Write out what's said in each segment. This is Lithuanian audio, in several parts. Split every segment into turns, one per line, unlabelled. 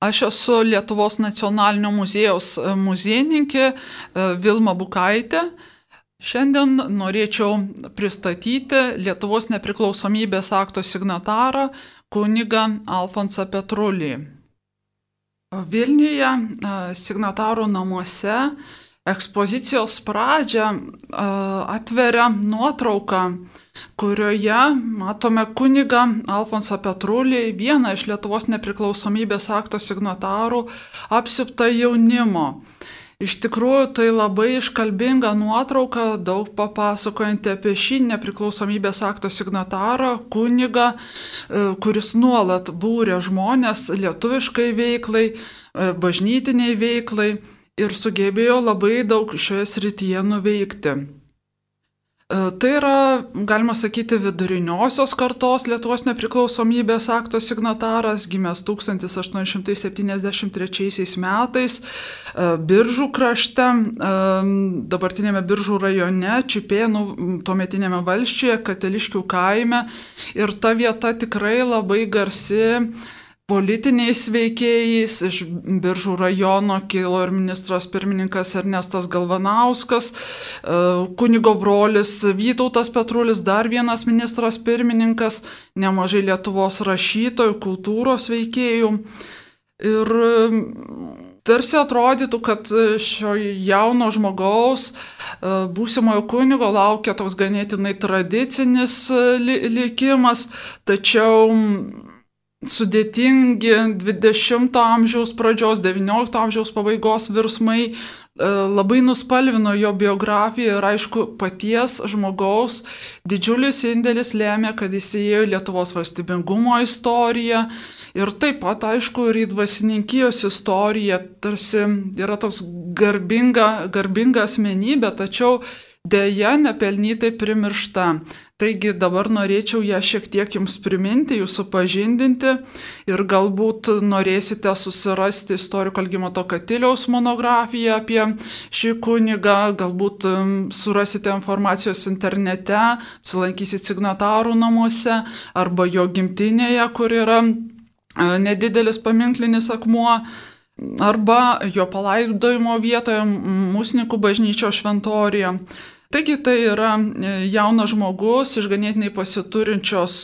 Aš esu Lietuvos nacionalinio muziejaus muziejininkė Vilma Bukaitė. Šiandien norėčiau pristatyti Lietuvos nepriklausomybės akto signatarą kunigą Alfonsą Petrulį. Vilniuje signatarų namuose ekspozicijos pradžią atveria nuotrauka, kurioje matome kunigą Alfonsą Petrulį, vieną iš Lietuvos nepriklausomybės akto signatarų, apsipta jaunimo. Iš tikrųjų, tai labai iškalbinga nuotrauka, daug papasakojanti apie šį nepriklausomybės akto signatarą, kunigą, e, kuris nuolat būrė žmonės lietuviškai veiklai, e, bažnytiniai veiklai ir sugebėjo labai daug šioje srityje nuveikti. E, tai yra, galima sakyti, viduriniosios kartos Lietuvos nepriklausomybės akto signataras, gimęs 1873 metais e, Biržų krašte, e, dabartinėme Biržų rajone, Čipėnų, tuometinėme valščiuje, Kateliškių kaime. Ir ta vieta tikrai labai garsi politiniais veikėjais. Iš Biržų rajono kilo ir ministras pirmininkas Ernestas Galvanauskas, e, kunigo brolis Vytautas Petrulis, dar vienas ministras pirmininkas, nemažai Lietuvos rašytojų, kultūros veikėjų. Ir tarsi atrodytų, kad šio jauno žmogaus, e, būsimojo kunigo laukia toks ganėtinai tradicinis likimas, tačiau sudėtingi 20 amžiaus pradžios, 19 amžiaus pabaigos virsmai e, labai nuspalvino jo biografiją ir aišku paties žmogaus didžiulis indėlis lėmė, kad jis įėjo Lietuvos valstybingumo istoriją ir taip pat aišku ir į dvasininkijos istoriją, tarsi yra toks garbinga, garbinga asmenybė, tačiau dėja nepelnytai primiršta. Taigi dabar norėčiau ją šiek tiek jums priminti, jūsų pažindinti ir galbūt norėsite susirasti istoriko Algimoto Katiliaus monografiją apie šį kunigą, galbūt surasite informacijos internete, apsilankysit signatarų namuose arba jo gimtinėje, kur yra nedidelis paminklinis akmuo arba jo palaidojimo vietoje Musnikų bažnyčio šventorija. Taigi tai yra e, jaunas žmogus iš ganėtinai pasiturinčios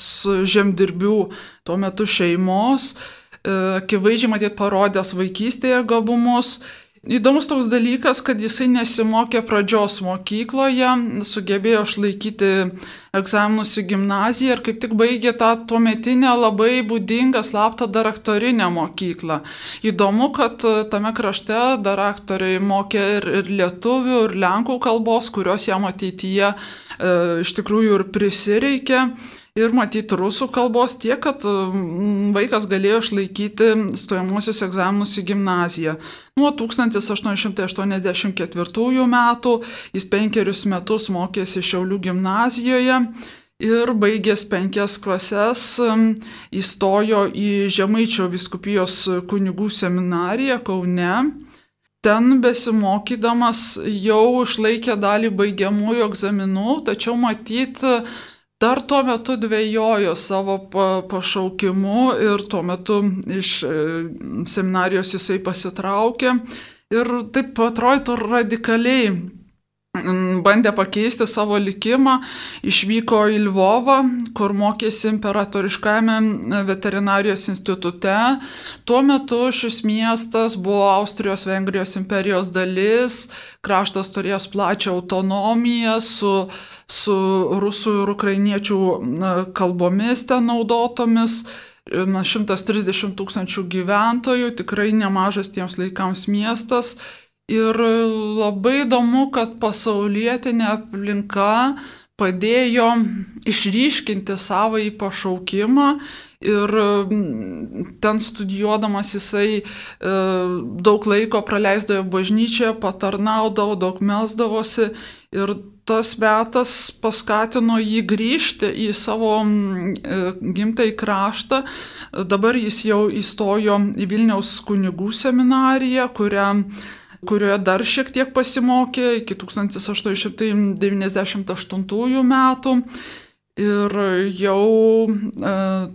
žemdirbių tuo metu šeimos, e, akivaizdžiai matyt parodęs vaikystėje gabumus Įdomus toks dalykas, kad jisai nesimokė pradžios mokykloje, sugebėjo išlaikyti egzaminus į gimnaziją ir kaip tik baigė tą tuometinę labai būdingą slaptą daraktorinę mokyklą. Įdomu, kad tame krašte daraktoriai mokė ir, ir lietuvių, ir lenkų kalbos, kurios jam ateityje e, iš tikrųjų ir prisireikė ir matyti rusų kalbos tiek, kad vaikas galėjo išlaikyti stojamosius egzaminus į gimnaziją. Nuo 1884 metų jis penkerius metus mokėsi Šiaulių gimnazijoje ir baigęs penkias klases įstojo į Žemaičio viskupijos kunigų seminariją Kaune. Ten besimokydamas jau išlaikė dalį baigiamųjų egzaminų, tačiau matyt, dar tuo metu dvėjojo savo pašaukimu ir tuo metu iš e, seminarijos jisai pasitraukė. Ir taip atrodytų radikaliai bandė pakeisti savo likimą, išvyko į Lvovą, kur mokėsi imperatoriškame veterinarijos institute. Tuo metu šis miestas buvo Austrijos-Vengrijos imperijos dalis, kraštas turėjo plačią autonomiją su su rusų ir ukrainiečių kalbomis ten naudotomis. 130 tūkstančių gyventojų, tikrai nemažas tiems laikams miestas. Ir labai įdomu, kad pasaulietinė aplinka padėjo išryškinti savo į pašaukimą ir ten studijuodamas jisai e, daug laiko praleisdavo bažnyčioje, patarnaudavo, daug melsdavosi Ir tas metas paskatino jį grįžti į savo e, gimtąjį kraštą. Dabar jis jau įstojo į Vilniaus kunigų seminariją, kurią kurioje dar šiek tiek pasimokė iki 1898 metų. Ir jau e,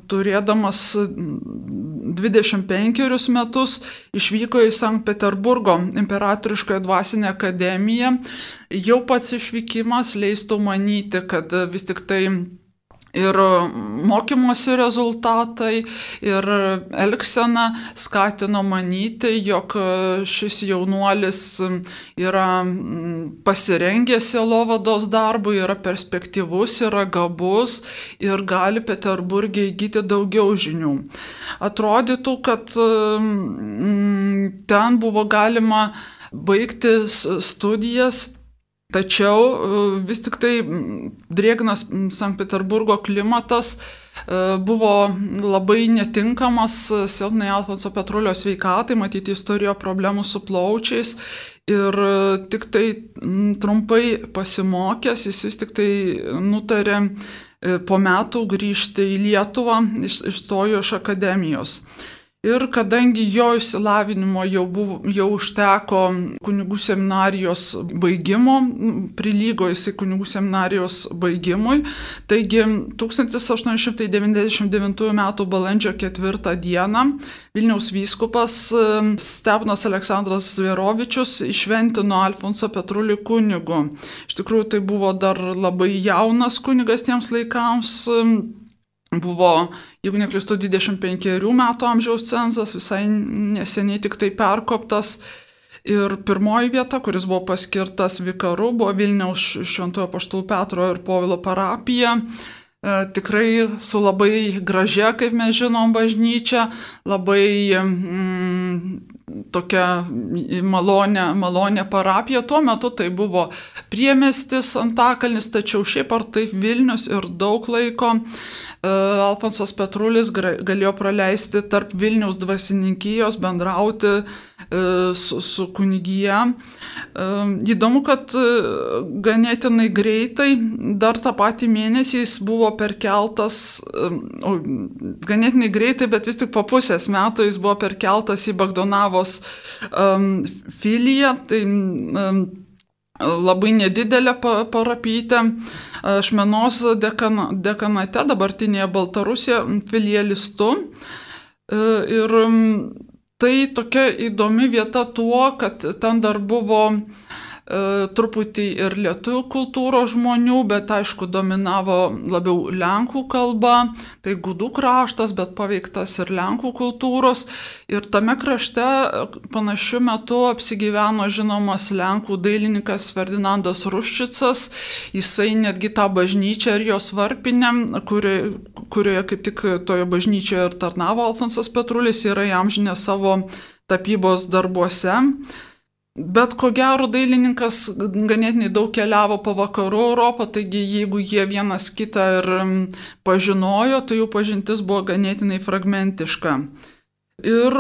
turėdamas 25 metus išvyko į Sankt Peterburgo imperatoriškąją dvasinę akademiją. Jau pats išvykimas leistų manyti, kad vis tik tai Ir mokymosi rezultatai, ir elgsena skatino manyti, jog šis jaunuolis yra pasirengęs sielovados darbui, yra perspektyvus, yra gabus ir gali Peterburgė įgyti daugiau žinių. Atrodytų, kad ten buvo galima baigti studijas Tačiau e, vis tik tai drėgnas Sankt Peterburgo klimatas e, buvo labai netinkamas silpnai Alfonso Petrulio sveikatai, matyti jis turėjo problemų su plaučiais ir e, tik tai trumpai pasimokęs jis vis tik tai nutarė po metų grįžti į Lietuvą, išstojo iš akademijos. Ir kadangi jo išsilavinimo jau, buvo, jau užteko kunigų seminarijos baigimo, prilygo jisai kunigų seminarijos baigimui, taigi 1899 m. balandžio 4 d. Vilniaus vyskupas Stepanas Aleksandras Zverovičius išventino Alfonso Petrulį kunigu. Iš tikrųjų tai buvo dar labai jaunas kunigas tiems laikams buvo, jeigu neklistu, 25 metų amžiaus cenzas, visai neseniai tik tai perkoptas. Ir pirmoji vieta, kuris buvo paskirtas vikaru, buvo Vilniaus Šventojo Paštų Petro ir Povilo parapija. E, tikrai su labai gražia, kaip mes žinom, bažnyčia, labai mm, tokia malonė, malonė parapija. Tuo metu tai buvo priemestis Antakalnis, tačiau šiaip ar taip Vilnius ir daug laiko E, Alfonsas Petrulis galėjo praleisti tarp Vilniaus dvasininkijos, bendrauti e, su, su kunigyje. E, įdomu, kad ganėtinai greitai, dar tą patį mėnesį jis buvo perkeltas, o, ganėtinai greitai, bet vis tik po pusės metų jis buvo perkeltas į Bagdonavos um, filiją. Tai, um, labai nedidelę parapytę. Šmenos dekan, dekanate, dabartinėje Baltarusijoje, filialistu. E, ir tai tokia įdomi vieta tuo, kad ten dar buvo truputį ir lietuvių kultūros žmonių, bet aišku dominavo labiau lenkų kalba, tai gudų kraštas, bet paveiktas ir lenkų kultūros. Ir tame krašte panašiu metu apsigyveno žinomas lenkų dailininkas Ferdinandas Ruščicas, jisai netgi tą bažnyčią ir jos varpinę, kuri, kurioje kaip tik toje bažnyčioje ir tarnavo Alfonsas Petrulis, yra jam žinia savo tapybos darbuose. Bet ko gero dailininkas ganėtinai daug keliavo po vakarų Europą, taigi jeigu jie vienas kitą ir pažinojo, tai jų pažintis buvo ganėtinai fragmentiška. Ir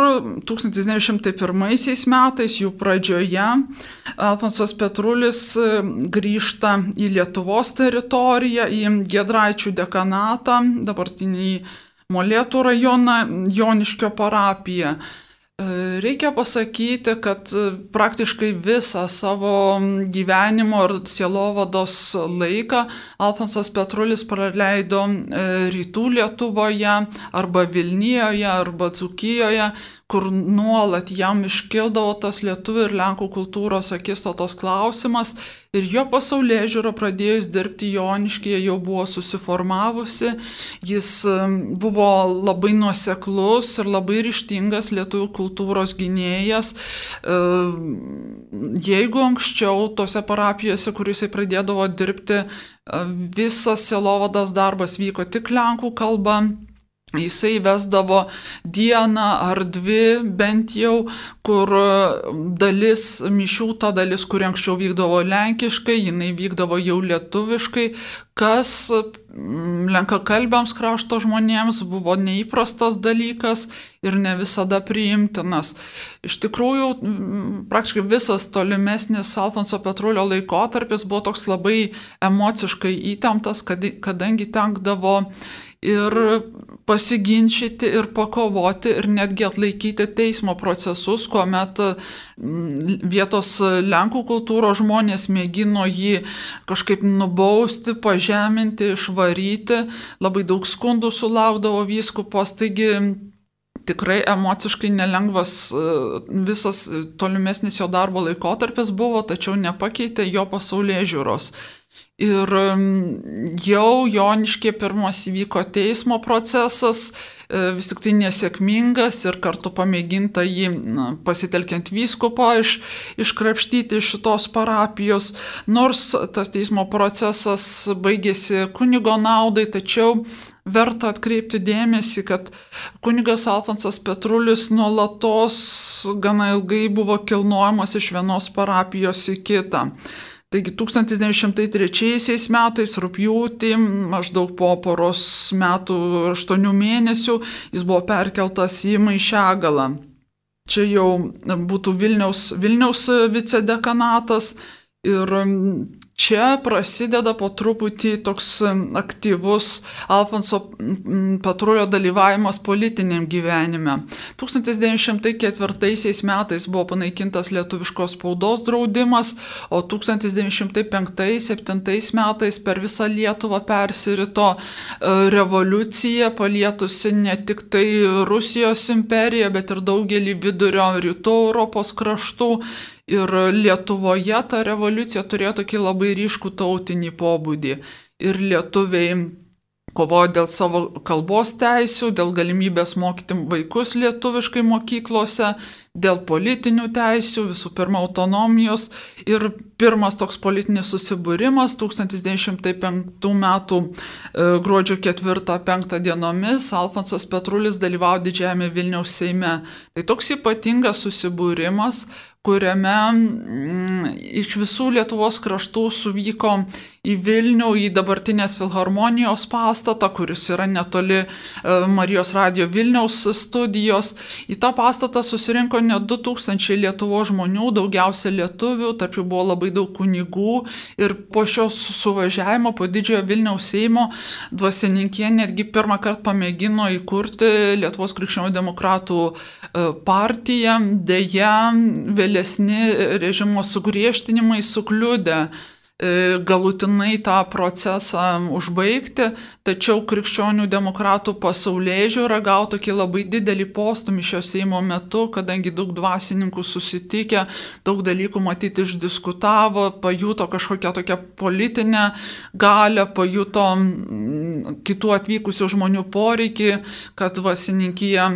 1901 metais, jų pradžioje, Alfonsas Petrulis grįžta į Lietuvos teritoriją, į Gedraičių dekanatą, dabartinį Molėtų rajoną, Joniškio parapiją. E, reikia pasakyti, kad e, praktiškai visą savo gyvenimo ir sielovados laiką Alfonsas Petrulis praleido e, rytų Lietuvoje arba Vilnijoje arba Dzukijoje, kur nuolat jam iškildavo tas lietuvių ir lenkų kultūros akistotos klausimas ir jo pasaulyje žiūro pradėjus dirbti Joniškėje jau buvo susiformavusi, jis buvo labai nuoseklus ir labai ryštingas lietuvių kultūros gynėjas. Jeigu anksčiau tose parapijose, kur jisai pradėdavo dirbti, visas selovadas darbas vyko tik lenkų kalba, Jisai vesdavo dieną ar dvi bent jau, kur dalis mišių, ta dalis, kuri anksčiau vykdavo lenkiškai, jinai vykdavo jau lietuviškai, kas mm, lenkakalbiams krašto žmonėms buvo neįprastas dalykas ir ne visada priimtinas. Iš tikrųjų, mm, praktiškai visas tolimesnis Alfonso Petrulio laikotarpis buvo toks labai emociškai įtemptas, kadangi tenkdavo ir pasiginčyti ir pakovoti ir netgi atlaikyti teismo procesus, kuomet mm, vietos Lenkų kultūros žmonės mėgino jį kažkaip nubausti, pažeminti, išvaryti, labai daug skundų sulaukdavo vyskupas, taigi tikrai emociškai nelengvas e, visas tolimesnis jo darbo laikotarpis buvo, tačiau nepakeitė jo pasaulyje žiūros. Ir jau Joniškė pirmas įvyko teismo procesas, e, vis tik tai nesėkmingas ir kartu pamėginta jį pasitelkiant vyskupą iš, iškrapštyti iš šitos parapijos, nors tas teismo procesas baigėsi kunigo naudai, tačiau verta atkreipti dėmesį, kad kunigas Alfonsas Petrulis nuolatos gana ilgai buvo kilnojamas iš vienos parapijos į kitą. Taigi 1903 metais, rūpjūtį, maždaug po poros metų, aštuonių mėnesių, jis buvo perkeltas į Maišegalą. Čia jau būtų Vilniaus, Vilniaus vicedekanatas ir čia prasideda po truputį toks aktyvus Alfonso Petrulio dalyvavimas politiniam gyvenime. 1904 metais buvo panaikintas lietuviškos spaudos draudimas, o 1905-1907 metais per visą Lietuvą persirito e, revoliucija, palietusi ne tik tai Rusijos imperiją, bet ir daugelį vidurio rytų Europos kraštų Ir Lietuvoje ta revoliucija turėjo tokį labai ryškų tautinį pobūdį. Ir lietuviai kovojo dėl savo kalbos teisių, dėl galimybės mokyti vaikus lietuviškai mokyklose, dėl politinių teisių, visų pirma autonomijos. Ir pirmas toks politinis susibūrimas 1905 m. E, gruodžio 4-5 dienomis Alfonsas Petrulis dalyvavo didžiajame Vilniaus Seime. Tai toks ypatingas susibūrimas, kuriame mm, iš visų Lietuvos kraštų suvyko į Vilnių, į dabartinės Filharmonijos pastatą, kuris yra netoli e, Marijos radio Vilniaus studijos. Į tą pastatą susirinko net 2000 Lietuvos žmonių, daugiausia lietuvių, tarp jų buvo labai daug kunigų ir po šios suvažiavimo, po didžiojo Vilniaus Seimo, dvasininkė netgi pirmą kartą pamėgino įkurti Lietuvos krikščionių demokratų e, partiją, dėja vėliau vėlesni režimo sugriežtinimai sukliudė e, galutinai tą procesą užbaigti, tačiau krikščionių demokratų pasaulyje žiūra gavo tokį labai didelį postumį šio Seimo metu, kadangi daug dvasininkų susitikę, daug dalykų matyti išdiskutavo, pajuto kažkokią tokią politinę galę, pajuto kitų atvykusių žmonių poreikį, kad dvasininkija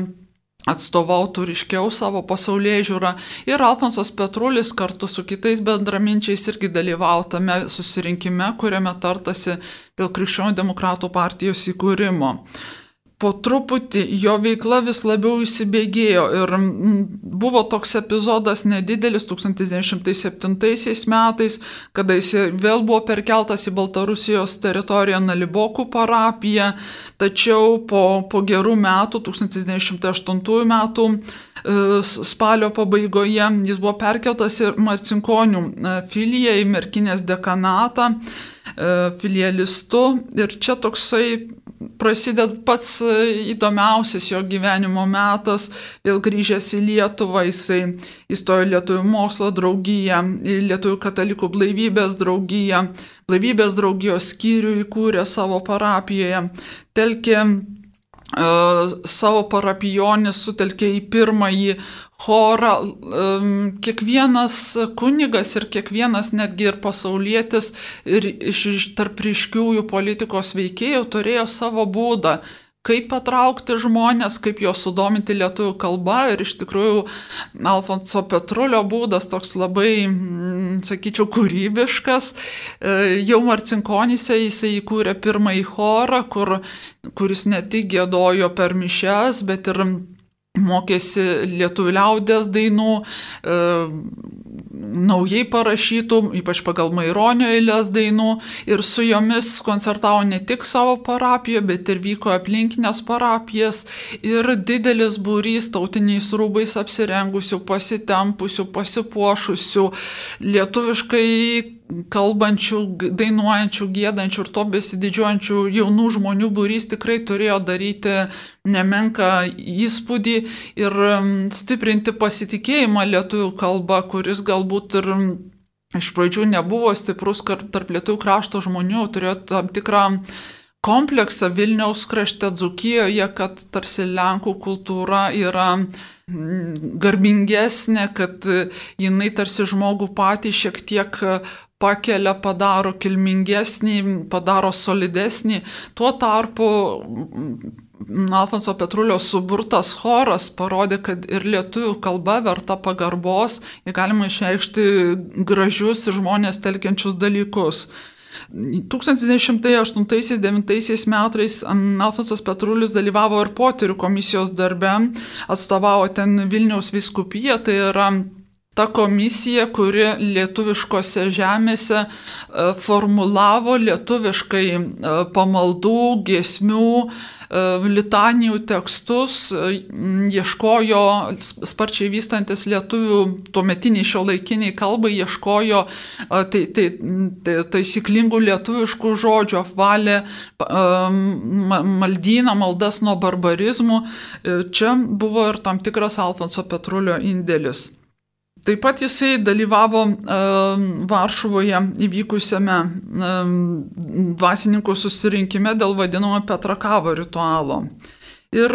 atstovautų ryškiau savo pasaulyje žiūrą ir Alfonsas Petrulis kartu su kitais bendraminčiais irgi dalyvavo tame susirinkime, kuriame tartasi dėl Krikščionių demokratų partijos įkūrimo po truputį jo veikla vis labiau įsibėgėjo ir buvo toks epizodas nedidelis 1907 metais, kada jis vėl buvo perkeltas į Baltarusijos teritoriją Nalibokų parapiją, tačiau po, po gerų metų, 1908 metų e, spalio pabaigoje, jis buvo perkeltas į Marcinkonių e, filiją, į Merkinės dekanatą e, filialistu. Ir čia toksai prasideda pats e, įdomiausias jo gyvenimo metas, vėl grįžęs į Lietuvą, jisai įstojo Lietuvų mokslo draugiją, Lietuvų katalikų blaivybės draugiją, blaivybės draugijos skyrių įkūrė savo parapijoje, telkė savo parapijonis sutelkė į pirmąjį chorą. Kiekvienas kunigas ir kiekvienas netgi ir pasaulietis ir iš tarp ryškiųjų politikos veikėjų turėjo savo būdą kaip patraukti žmonės, kaip juos sudominti lietuvių kalba ir iš tikrųjų Alfonso Petrulio būdas toks labai, mm, sakyčiau, kūrybiškas. E, jau Marcinkonėse jisai įkūrė pirmąjį chorą, kur, kuris ne tik gėdojo per mišes, bet ir mokėsi lietuvių liaudės dainų, e, naujai parašytų, ypač pagal Maironio eilės dainų, ir su jomis koncertavo ne tik savo parapiją, bet ir vyko aplinkinės parapijas, ir didelis būrys tautiniais rūbais apsirengusių, pasitempusių, pasipuošusių, lietuviškai kalbančių, dainuojančių, gėdančių ir to besididžiuojančių jaunų žmonių būrys tikrai turėjo daryti nemenką įspūdį ir stiprinti pasitikėjimą lietuvių kalba, kuris galbūt ir iš pradžių nebuvo stiprus tarp lietuvių krašto žmonių, turėjo tam tikrą kompleksą Vilniaus krašte Dzukijoje, kad tarsi Lenkų kultūra yra garbingesnė, kad jinai tarsi žmogų patį šiek tiek pakelia, padaro kilmingesnį, padaro solidesnį. Tuo tarpu Alfonso Petrulio suburtas choras parodė, kad ir lietuvių kalba verta pagarbos, jį galima išreikšti gražius ir žmonės telkiančius dalykus. 1908-1909 metais Alfonsas Petrulis dalyvavo ir poterių komisijos darbe, atstovavo ten Vilniaus viskupiją, tai yra ta komisija, kuri lietuviškose žemėse e, formulavo lietuviškai e, pamaldų, gesmių, e, litanijų tekstus, ieškojo, sparčiai vystantis lietuvių tuometiniai šio laikiniai kalbai, ieškojo tai, tai, tai, taisyklingų lietuviškų žodžių, apvalė maldyną, maldas nuo barbarizmų. Čia buvo ir tam tikras Alfonso Petrulio indėlis. Taip pat jisai dalyvavo uh, Varšuvoje įvykusiame uh, dvasininkų susirinkime dėl vadinamo Petrakavo ritualo. Ir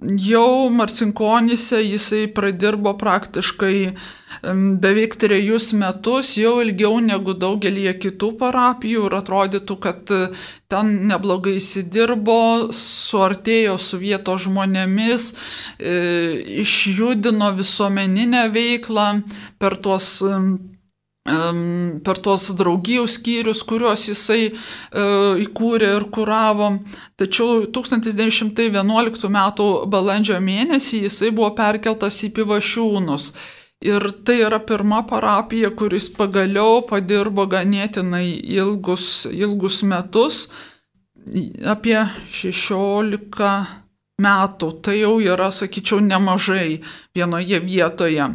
jau Marcinkonise jisai pradirbo praktiškai beveik trejus metus, jau ilgiau negu daugelį kitų parapijų ir atrodytų, kad e, ten neblogai įsidirbo, suartėjo su vietos žmonėmis, e, išjudino visuomeninę veiklą per tuos per tos draugijų skyrius, kuriuos jisai e, įkūrė ir kuravo. Tačiau 1911 m. balandžio mėnesį jisai buvo perkeltas į Pivašiūnus. Ir tai yra pirma parapija, kuris pagaliau padirbo ganėtinai ilgus, ilgus metus, apie 16 metų, tai jau yra, sakyčiau, nemažai vienoje vietoje.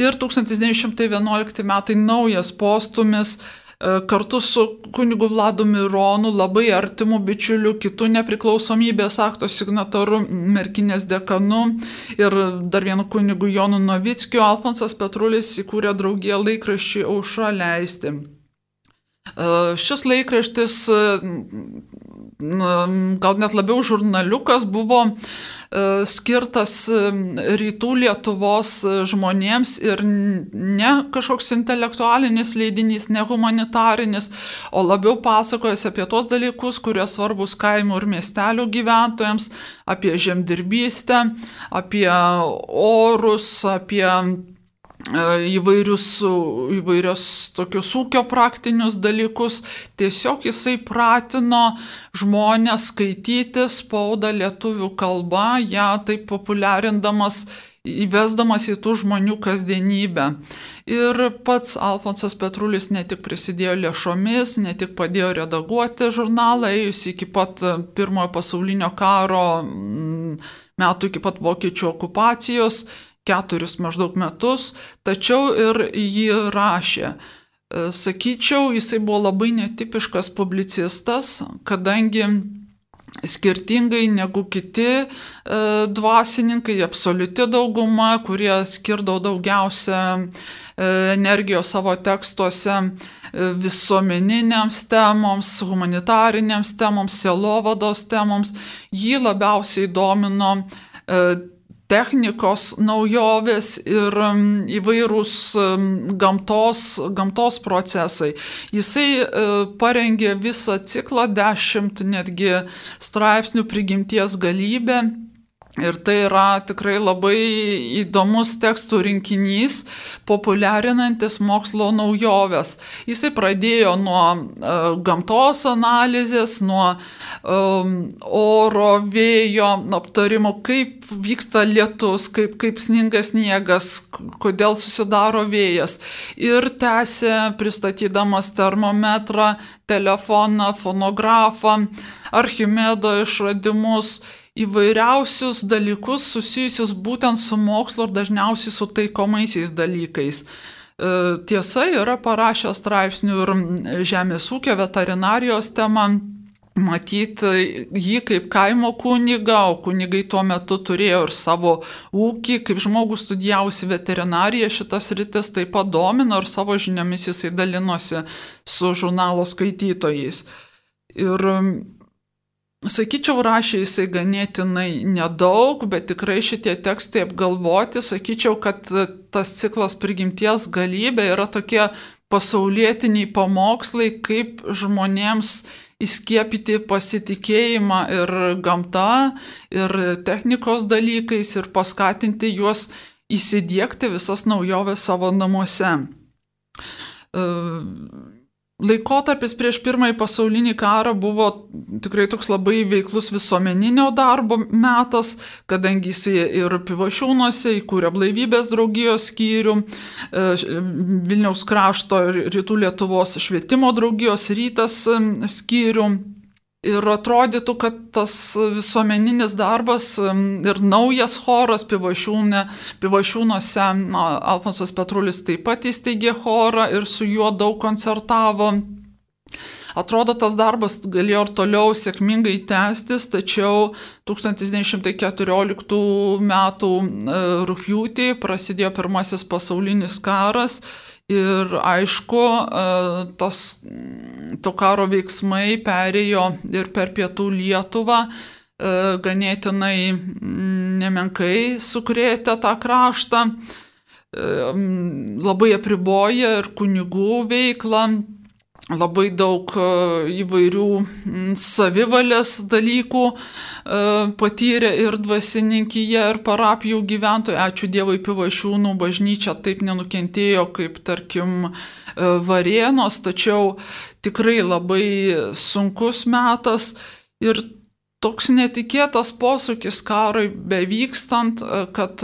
Ir 1911 metai naujas postumis e, kartu su kunigu Vladu Mironu, labai artimu bičiuliu, kitų nepriklausomybės akto signataru, merkinės dekanu ir dar vienu kunigu Jonu Novickiu, Alfonsas Petrulis įkūrė draugiją laikraščiui Aušra leisti. E, šis laikraštis gal net labiau žurnaliukas buvo e, skirtas e, rytų Lietuvos e, žmonėms ir ne kažkoks intelektualinis leidinys, ne humanitarinis, o labiau pasakojęs apie tos dalykus, kurie svarbus kaimų ir miestelių gyventojams, apie žemdirbystę, apie orus, apie E, įvairius, įvairios tokius ūkio praktinius dalykus. Tiesiog jisai pratino žmonės skaityti spaudą lietuvių kalba, ją taip populiarindamas įvesdamas į tų žmonių kasdienybę. Ir pats Alfonsas Petrulis ne tik prisidėjo lėšomis, ne tik padėjo redaguoti žurnalą, ėjus iki pat pirmojo pasaulinio karo metų, iki pat vokiečių okupacijos, keturis maždaug metus, tačiau ir jį rašė. E, sakyčiau, jisai buvo labai netipiškas publicistas, kadangi skirtingai negu kiti e, dvasininkai, absoliuti dauguma, kurie skirdavo daugiausia e, energijos savo tekstuose visuomeniniams temoms, humanitariniams temoms, sielovados temoms, jį labiausiai domino technikos naujovės ir um, įvairūs um, gamtos, gamtos procesai. Jisai e, parengė visą ciklą, dešimt netgi straipsnių prigimties galybė Ir tai yra tikrai labai įdomus tekstų rinkinys, populiarinantis mokslo naujoves. Jisai pradėjo nuo uh, gamtos analizės, nuo um, oro, vėjo aptarimo, kaip vyksta lietus, kaip, kaip sninga sniegas, kodėl susidaro vėjas. Ir tęsė pristatydamas termometrą, telefoną, fonografą, Archimedo išradimus įvairiausius dalykus susijusius būtent su mokslo ir dažniausiai su taikomaisiais dalykais. tiesa yra parašęs straipsnių ir žemės ūkio veterinarijos temą matyti jį kaip kaimo kunigą, o kunigai tuo metu turėjo ir savo ūkį, kaip žmogus studijavusi veterinariją, šitas rytis taip pat domino ir savo žiniomis jisai dalinosi su žurnalo skaitytojais. Ir Sakyčiau, rašė jisai ganėtinai nedaug, bet tikrai šitie tekstai apgalvoti, sakyčiau, kad tas ciklas prigimties galybė yra tokie pasaulietiniai pamokslai, kaip žmonėms įskiepyti pasitikėjimą ir gamta, ir technikos dalykais, ir paskatinti juos įsidėkti visas naujoves savo namuose. Laikotarpis prieš pirmąjį pasaulinį karą buvo tikrai toks labai veiklus visuomeninio darbo metas, kadangi jis ir pivašiūnuose įkūrė blaivybės draugijos skyrių, e, Vilniaus krašto ir rytų Lietuvos švietimo draugijos rytas skyrių. Ir atrodytų, kad tas visuomeninis darbas ir naujas choras pivašiūnuose, Alfonsas Petrulis taip pat įsteigė chorą ir su juo daug koncertavo. Atrodo, tas darbas galėjo ir toliau sėkmingai tęstis, tačiau 1914 m. Rūpjūtį prasidėjo pirmasis pasaulinis karas Ir aišku, e, tos, to karo veiksmai perėjo ir per pietų Lietuvą, e, ganėtinai nemenkai sukrėtė tą kraštą, e, labai apriboja ir kunigų veiklą, labai daug e, įvairių savivalės dalykų e, patyrė ir dvasininkyje, ir parapijų gyventojai. Ačiū Dievui, Pivašiūnų bažnyčia taip nenukentėjo kaip, tarkim, e, Varienos, tačiau tikrai labai sunkus metas ir toks netikėtas posūkis karui bevykstant, kad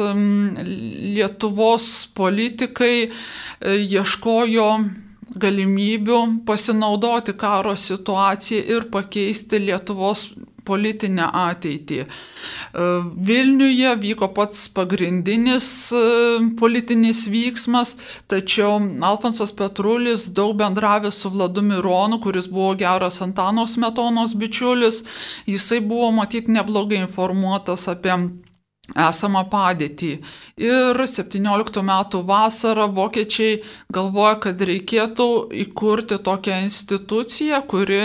Lietuvos politikai ieškojo galimybių pasinaudoti karo situaciją ir pakeisti Lietuvos politinę ateitį. E, Vilniuje vyko pats pagrindinis e, politinis vyksmas, tačiau Alfonsas Petrulis daug bendravęs su Vladu Mironu, kuris buvo geras Antanos metonos bičiulis, jisai buvo matyti neblogai informuotas apie esamą padėtį. Ir 17 metų vasarą vokiečiai galvoja, kad reikėtų įkurti tokią instituciją, kuri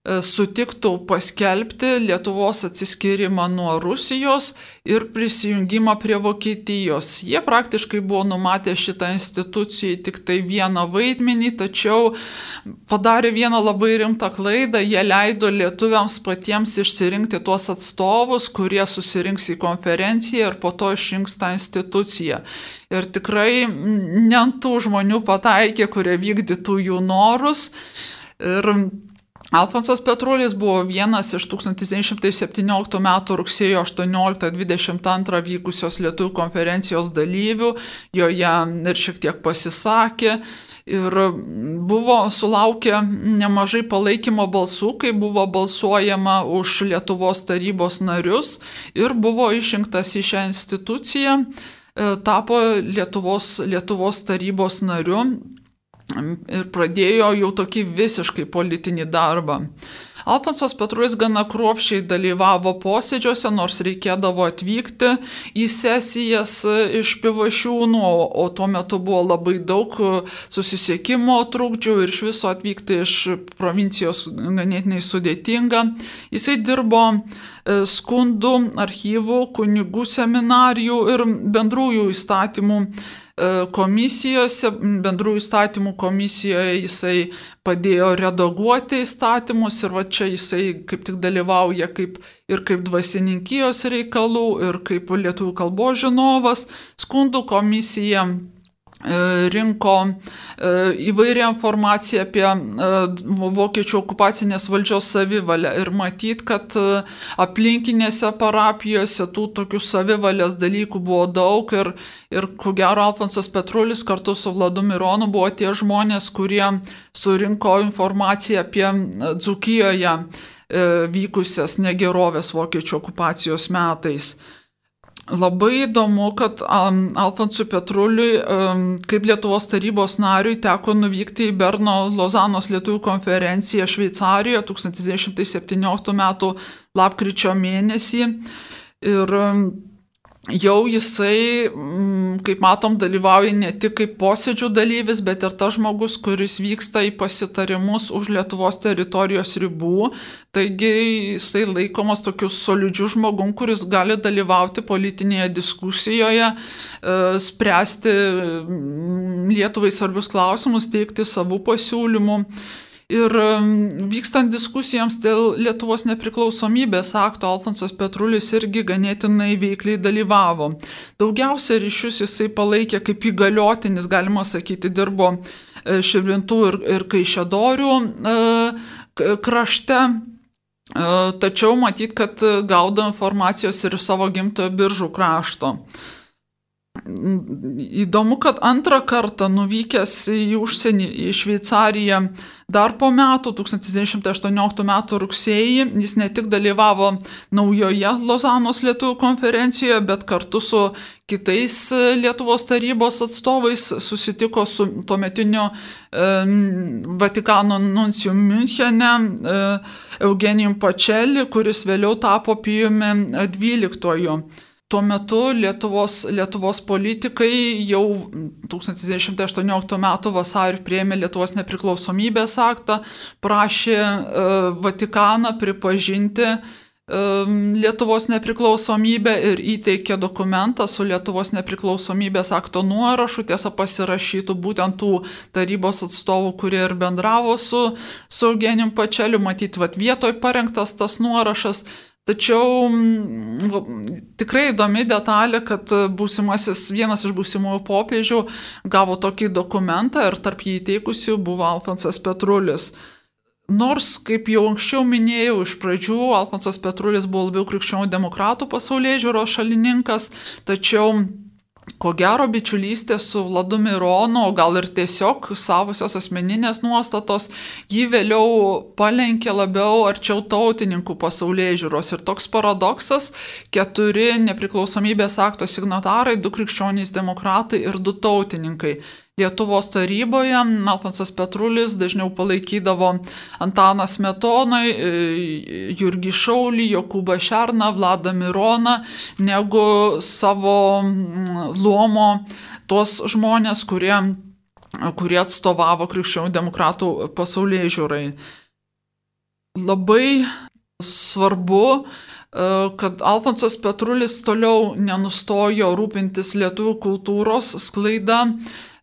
sutiktų paskelbti Lietuvos atsiskyrimą nuo Rusijos ir prisijungimą prie Vokietijos. Jie praktiškai buvo numatę šitą instituciją tik tai vieną vaidmenį, tačiau padarė vieną labai rimtą klaidą, jie leido lietuviams patiems išsirinkti tuos atstovus, kurie susirinks į konferenciją ir po to išrinks tą instituciją. Ir tikrai ne ant tų žmonių pataikė, kurie vykdytų jų norus. Ir Alfonsas Petrulis buvo vienas iš 1917 m. rugsėjo 18-22 vykusios Lietuvų konferencijos dalyvių, joje ir šiek tiek pasisakė ir buvo sulaukę nemažai palaikymo balsų, kai buvo balsuojama už Lietuvos tarybos narius ir buvo išrinktas į šią instituciją, e, tapo Lietuvos, Lietuvos tarybos nariu ir pradėjo jau tokį visiškai politinį darbą. Alfonsas Petruis gana kruopščiai dalyvavo posėdžiuose, nors reikėdavo atvykti į sesijas iš pivašiūnų, o, tuo metu buvo labai daug susisiekimo trūkdžių ir iš viso atvykti iš provincijos ganėtinai sudėtinga. Jisai dirbo e, skundų, archyvų, kunigų seminarijų ir bendrųjų įstatymų komisijose, bendrų įstatymų komisijoje jisai padėjo redaguoti įstatymus ir va čia jisai kaip tik dalyvauja kaip, ir kaip dvasininkijos reikalų, ir kaip lietuvių kalbos žinovas. Skundų komisija E, rinko e, įvairią informaciją apie e, vokiečių okupacinės valdžios savivalę ir matyt, kad aplinkinėse parapijose tų tokių savivalės dalykų buvo daug ir, ir ko gero Alfonsas Petrulis kartu su Vladu Mironu buvo tie žmonės, kurie surinko informaciją apie Dzukijoje vykusias negerovės vokiečių okupacijos metais. Labai įdomu, kad um, Alfonsui Petruliui, um, kaip Lietuvos tarybos nariui, teko nuvykti į Berno Lozanos lietuvių konferenciją Šveicarijoje 1917 m. lapkričio mėnesį. Ir um, jau jisai, mm, kaip matom, dalyvauja ne tik kaip posėdžių dalyvis, bet ir tas žmogus, kuris vyksta į pasitarimus už Lietuvos teritorijos ribų. Taigi jisai laikomas tokiu solidžiu žmogum, kuris gali dalyvauti politinėje diskusijoje, e, spręsti mm, Lietuvai svarbius klausimus, teikti savų pasiūlymų. Ir vykstant diskusijoms dėl Lietuvos nepriklausomybės akto Alfonsas Petrulis irgi ganėtinai veikliai dalyvavo. Daugiausia ryšius jisai palaikė kaip įgaliotinis, galima sakyti, dirbo e, Širvintų ir, ir Kaišėdorių e, krašte. E, tačiau matyt, kad gaudo informacijos ir savo gimtojo biržų krašto. Įdomu, kad antrą kartą nuvykęs į užsienį, į Šveicariją, dar po metų, 1918 m. rugsėjį, jis ne tik dalyvavo naujoje Lozanos lietuvių konferencijoje, bet kartu su kitais Lietuvos tarybos atstovais susitiko su tuometiniu e, Vatikano nuncijų Münchene e, Eugenijum Pačeli, kuris vėliau tapo Pijumi XII. Tuo metu Lietuvos, Lietuvos politikai jau 1918 m. vasarį prieėmė Lietuvos nepriklausomybės aktą, prašė e, Vatikaną pripažinti e, Lietuvos nepriklausomybę ir įteikė dokumentą su Lietuvos nepriklausomybės akto nuorašu, tiesa pasirašytų būtent tų tarybos atstovų, kurie ir bendravo su, su Eugenijum Pačeliu, matyt, vat, vietoj parengtas tas nuorašas. Tačiau mm, tikrai įdomi detalė, kad būsimasis, vienas iš būsimųjų popiežių gavo tokį dokumentą ir tarp jį įteikusių buvo Alfonsas Petrulis. Nors, kaip jau anksčiau minėjau, iš pradžių Alfonsas Petrulis buvo labiau krikščionių demokratų pasaulyje žiūros šalininkas, tačiau Ko gero, bičiulystė su Vladu Mironu, gal ir tiesiog savosios asmeninės nuostatos, jį vėliau palenkė labiau arčiau tautininkų pasaulyje žiūros. Ir toks paradoksas - keturi nepriklausomybės akto signatarai, du krikščionys demokratai ir du tautininkai. Lietuvos taryboje Alfonsas Petrulis dažniau palaikydavo Antaną Smetoną, e, Jurgį Šaulį, Jokūbą Šerną, Vladą Mironą, negu savo luomo tuos žmonės, kurie, kurie atstovavo krikščionių demokratų pasaulyje žiūrai. Labai svarbu, e, kad Alfonsas Petrulis toliau nenustojo rūpintis lietuvių kultūros sklaida,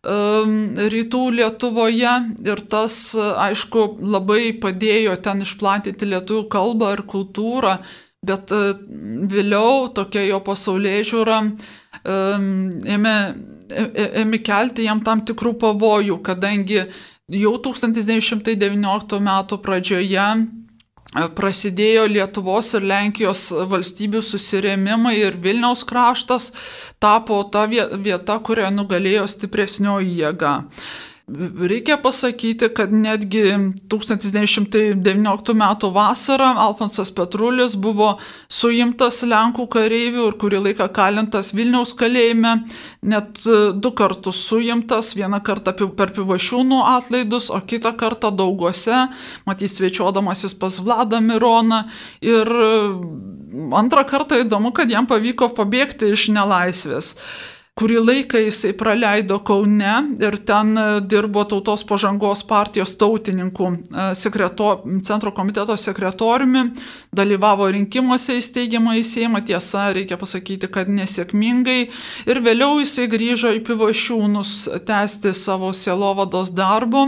rytų Lietuvoje ir tas, aišku, labai padėjo ten išplatinti lietuvių kalbą ir kultūrą, bet e, vėliau tokia jo pasaulyje žiūra ėmė, ėmė kelti jam tam tikrų pavojų, kadangi jau 1919 m. pradžioje prasidėjo Lietuvos ir Lenkijos valstybių susirėmimai ir Vilniaus kraštas tapo ta vieta, kurioje nugalėjo stipresnioji jėga. Reikia pasakyti, kad netgi 1919 m. vasarą Alfonsas Petrulis buvo suimtas Lenkų kareivių ir kurį laiką kalintas Vilniaus kalėjime, net e, du kartus suimtas, vieną kartą per pivašiūnų atlaidus, o kitą kartą dauguose, matys svečiuodamasis pas Vladą Mironą. Ir e, antrą kartą įdomu, kad jam pavyko pabėgti iš nelaisvės kurį laiką jisai praleido Kaune ir ten e, dirbo tautos pažangos partijos tautininkų e, sekreto, centro komiteto sekretoriumi, dalyvavo rinkimuose įsteigiamą į Seimą, tiesa, reikia pasakyti, kad nesėkmingai. Ir vėliau jisai grįžo į Pivašiūnus tęsti savo sielovados darbo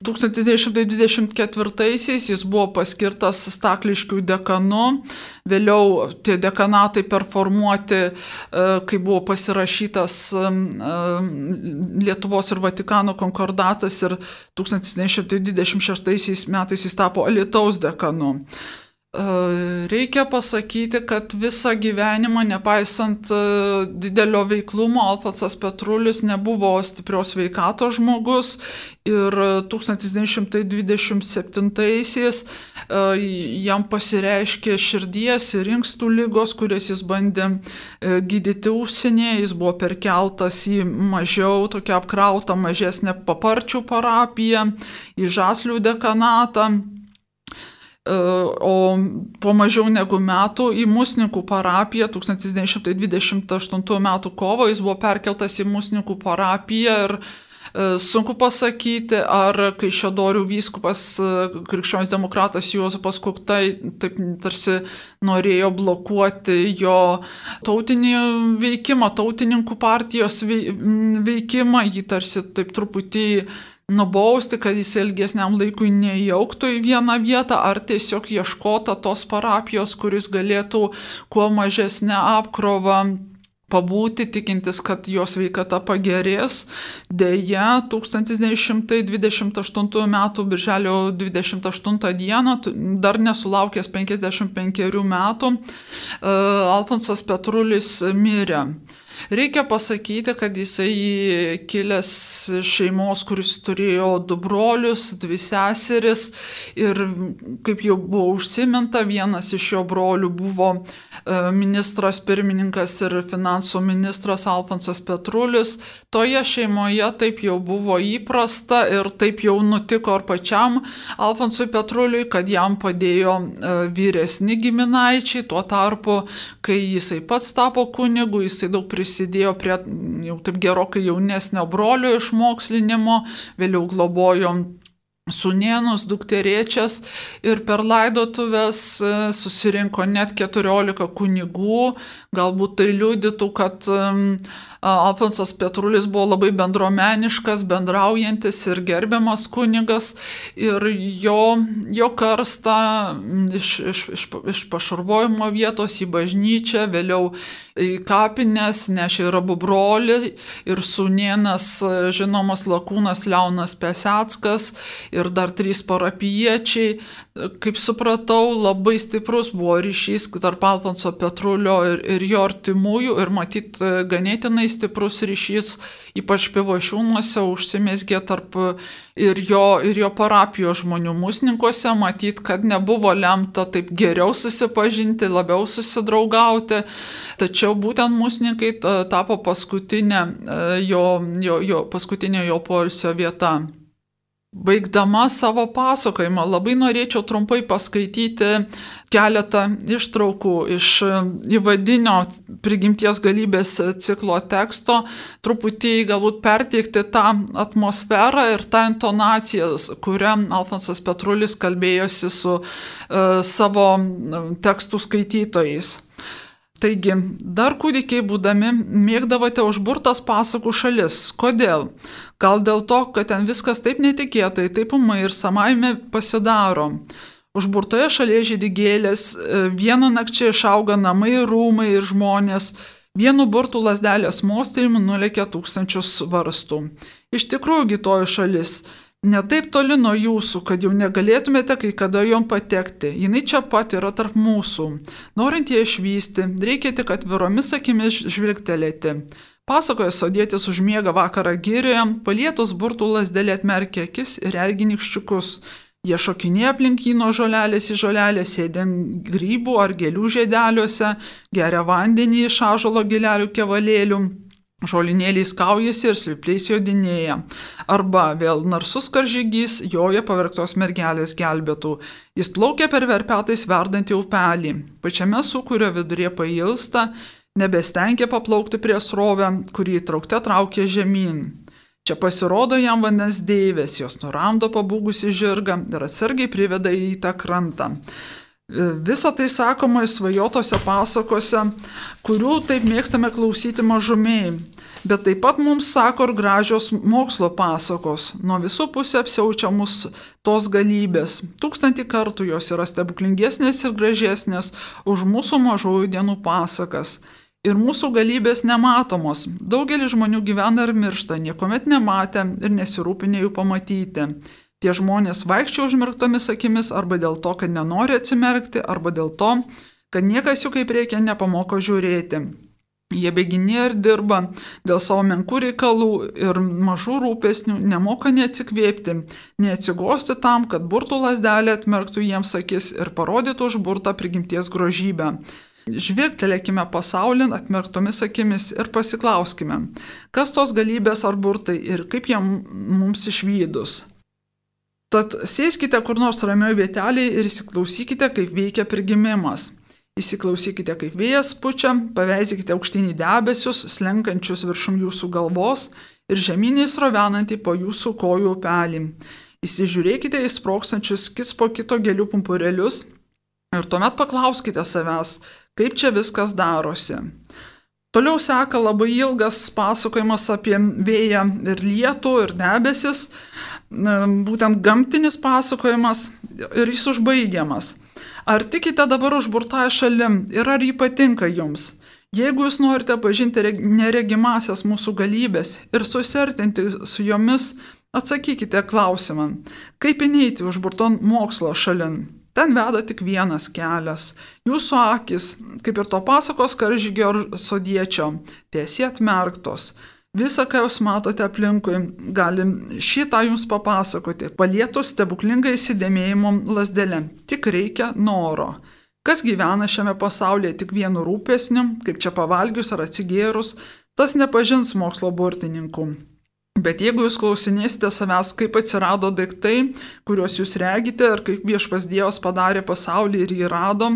1924-aisiais jis buvo paskirtas Stakliškių dekanu, vėliau tie dekanatai performuoti, e, kai buvo pasirašytas e, Lietuvos ir Vatikano konkordatas ir 1926 metais jis tapo Alitaus dekanu. Reikia pasakyti, kad visą gyvenimą, nepaisant didelio veiklumo, Alfonsas Petrulis nebuvo stiprios veikatos žmogus ir 1927-aisiais jam pasireiškė širdies ir inkstų lygos, kurias jis bandė gydyti užsienyje, jis buvo perkeltas į mažiau tokią apkrautą, mažesnę paparčių parapiją, į Žaslių dekanatą. E, o po mažiau negu metų į Musnikų parapiją 1928 m. kovo jis buvo perkeltas į Musnikų parapiją ir e, Sunku pasakyti, ar kai Šedorių vyskupas e, krikščionis demokratas Juozapas Kuktai taip tarsi norėjo blokuoti jo tautinį veikimą, tautininkų partijos veikimą, jį tarsi taip truputį nubausti, kad jis ilgesniam laikui neįjauktų į vieną vietą, ar tiesiog ieškota tos parapijos, kuris galėtų kuo mažesnę apkrovą pabūti, tikintis, kad jos veikata pagerės. Deja, 1928 m. birželio 28 d. dar nesulaukęs 55 metų, e, Alfonsas Petrulis mirė. Reikia pasakyti, kad jisai kilęs šeimos, kuris turėjo du brolius, dvi seseris ir, kaip jau buvo užsiminta, vienas iš jo brolių buvo e, ministras pirmininkas ir finansų ministras Alfonsas Petrulis. Toje šeimoje taip jau buvo įprasta ir taip jau nutiko ir pačiam Alfonsui Petruliui, kad jam padėjo e, vyresni giminaičiai, tuo tarpu, kai jisai pats tapo kunigu, jisai daug prisidėjo prisidėjo prie jau taip gerokai jaunesnio brolio išmokslinimo, vėliau globojom Sunienus, dukteriečias ir per laidotuvės e, susirinko net 14 kunigų, galbūt tai liudytų, kad Alfonsas Petrulis buvo labai bendromeniškas, bendraujantis ir gerbiamas kunigas ir jo, jo karstą iš, iš, iš, iš pašarvojimo vietos į bažnyčią, vėliau į kapines nešė ir abu broliai, ir sunienas žinomas lakūnas Leonas Pesetskas, ir dar trys parapiečiai. Kaip supratau, labai stiprus buvo ryšys tarp Alfonso Petrulio ir, ir jo artimųjų ir matyt ganėtinai stiprus ryšys, ypač pivošiūnuose, užsimesgė tarp ir jo, ir jo parapijos žmonių musninkuose, matyt, kad nebuvo lemta taip geriau susipažinti, labiau susidraugauti, tačiau būtent musninkai tapo paskutinė e, jo, jo, jo, paskutinė jo poilsio vieta. Baigdama savo pasakojimą labai norėčiau trumpai paskaityti keletą ištraukų iš įvadinio prigimties galybės ciklo teksto, truputį galbūt perteikti tą atmosferą ir tą intonaciją, kurią Alfonsas Petrulis kalbėjosi su uh, savo tekstų skaitytojais. Taigi, dar kūdikiai būdami mėgdavote užburtas pasakų šalis. Kodėl? Gal dėl to, kad ten viskas taip netikėtai, taip umai ir samaime pasidaro. Užburtoje šalyje žydigėlės, e, vieną nakčią išauga namai, rūmai ir žmonės, vienu burtų lasdelės mostėjimu nulėkia tūkstančius varstų. Iš tikrųjų, gitoji šalis Netaip toli nuo jūsų, kad jau negalėtumėte kai kada jom patekti. Jis čia pat yra tarp mūsų. Norint ją išvysti, reikia tik atviromis akimis žvilgtelėti. Pasakoja sodėtis užmiega vakarą gyrioje, palietus burtų lasdelė atmerkia akis ir erginikščiukus. Jie šokinėja aplink jį nuo žolelės į žolelę, sėdint grybų ar gėlių žiedeliuose, geria vandenį iš ažalo gilelių kevalėlių žolinėliais kaujasi ir slipliais jodinėja. Arba vėl narsus karžygys joja pavergtos mergelės gelbėtų. Jis plaukia per verpetais verdantį upelį. Pačiame sūkurio viduryje pailsta, nebestengia paplaukti prie srovę, kurį įtraukte traukia žemyn. Čia pasirodo jam vandens deivės, jos nuramdo pabūgusi žirgą ir atsargiai priveda į tą krantą. Visą tai sakoma įsvajotose pasakose, kurių taip mėgstame klausyti mažumiai. Bet taip pat mums sako ir gražios mokslo pasakos, nuo visų pusių apsiaučia mus tos galybės. Tūkstantį kartų jos yra stebuklingesnės ir gražesnės už mūsų mažųjų dienų pasakas. Ir mūsų galybės nematomos. Daugelis žmonių gyvena ir miršta, niekuomet nematę ir nesirūpinę jų pamatyti. Tie žmonės vaikščia užmirktomis akimis arba dėl to, kad nenori atsimerkti, arba dėl to, kad niekas jų kaip reikia nepamoko žiūrėti. Jie beginė ir dirba dėl savo menkų reikalų ir mažų rūpesnių, nemoka neatsikvėpti, neatsigosti tam, kad burtų lasdelė atmerktų jiems akis ir parodytų užburtą prigimties grožybę. Žvirktelėkime pasaulin atmerktomis akimis ir pasiklauskime, kas tos galybės ar burtai ir kaip jie mums išvydus. Tad sėskite kur nors ramioje vietelėje ir įsiklausykite, kaip veikia prigimimas. Įsiklausykite, kaip vėjas pučia, paveizykite aukštinį debesius, slenkančius viršum jūsų galvos ir žemynį srovenantį po jūsų kojų upelį. Įsižiūrėkite į sprokstančius kits po kito gėlių pumpurelius ir tuomet paklauskite savęs, kaip čia viskas darosi. Toliau seka labai ilgas pasakojimas apie vėją ir lietų ir debesis, būtent gamtinis pasakojimas ir jis užbaigiamas. Ar tikite dabar užburtąją šalim ir ar jį patinka jums? Jeigu jūs norite pažinti neregimasias mūsų galybės ir susertinti su jomis, atsakykite klausimą, kaip įneiti užburton mokslo šalin. Ten veda tik vienas kelias. Jūsų akis, kaip ir to pasakos karžygio sodiečio, tiesiai atmerktos. Visa, ką jūs matote aplinkui, gali šitą jums papasakoti, palietus stebuklingai įsidėmėjimo lasdelė. Tik reikia noro. Kas gyvena šiame pasaulyje tik vienu rūpesniu, kaip čia pavalgius ar atsigėrus, tas nepažins mokslo burtininkų. Bet jeigu jūs klausinėsite savęs, kaip atsirado daiktai, kuriuos jūs regite, ar kaip viešpas Dievas padarė pasaulį ir jį rado,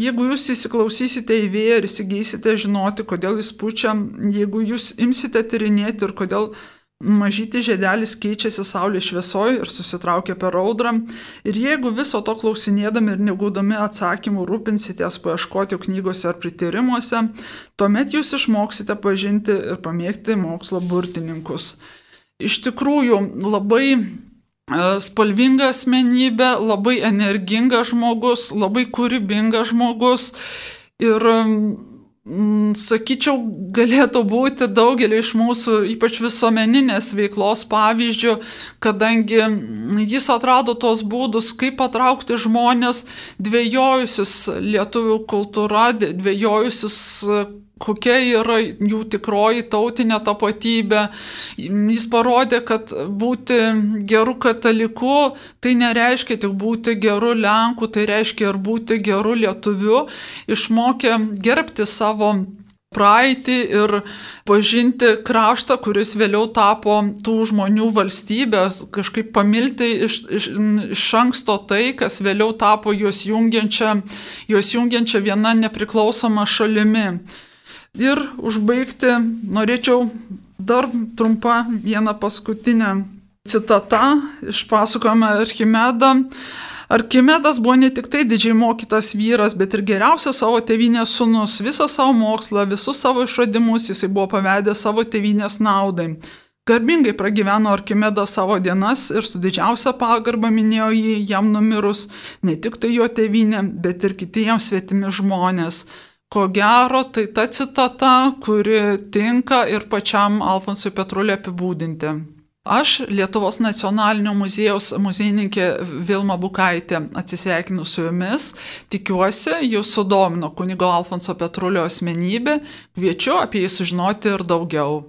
jeigu jūs įsiklausysite į vėją ir įsigysite žinoti, kodėl jis pučia, jeigu jūs imsite tyrinėti ir kodėl mažyti žiedelis keičiasi saulės šviesoje ir susitraukia per audrą, ir jeigu viso to klausinėdami ir negūdami atsakymų rūpinsitės paieškoti knygose ar prityrimuose, tuomet jūs išmoksite pažinti ir pamėgti mokslo burtininkus iš tikrųjų labai e, spalvinga asmenybė, labai energingas žmogus, labai kūrybingas žmogus ir, sakyčiau, galėtų būti daugelį iš mūsų, ypač visuomeninės veiklos pavyzdžių, kadangi jis atrado tos būdus, kaip patraukti žmonės dviejojusius lietuvių kultūra, dviejojusius kokia yra jų tikroji tautinė tapatybė. Jis parodė, kad būti geru kataliku tai nereiškia tik būti geru lenku, tai reiškia ir būti geru lietuviu. Išmokė gerbti savo praeitį ir pažinti kraštą, kuris vėliau tapo tų žmonių valstybės, kažkaip pamilti iš, iš, iš anksto tai, kas vėliau tapo juos jungiančia, juos jungiančia viena nepriklausoma šalimi. Ir užbaigti norėčiau dar trumpą vieną paskutinę citatą iš pasakojame Archimedą. Arkimedas buvo ne tik tai didžiai mokytas vyras, bet ir geriausias savo tėvynės sunus, visą savo mokslą, visus savo išradimus jisai buvo pavedęs savo tėvynės naudai. Garbingai pragyveno Arkimedas savo dienas ir su didžiausia pagarba minėjo jį jam numirus ne tik tai jo tėvynė, bet ir kiti jam svetimi žmonės. Ko gero, tai ta citata, kuri tinka ir pačiam Alfonsui Petruliui apibūdinti. Aš, Lietuvos nacionalinio muziejaus muziejininkė Vilma Bukaitė, atsisveikinu su jumis, tikiuosi, jūs sudomino kunigo Alfonso Petrulio asmenybė, kviečiu apie jį sužinoti ir daugiau.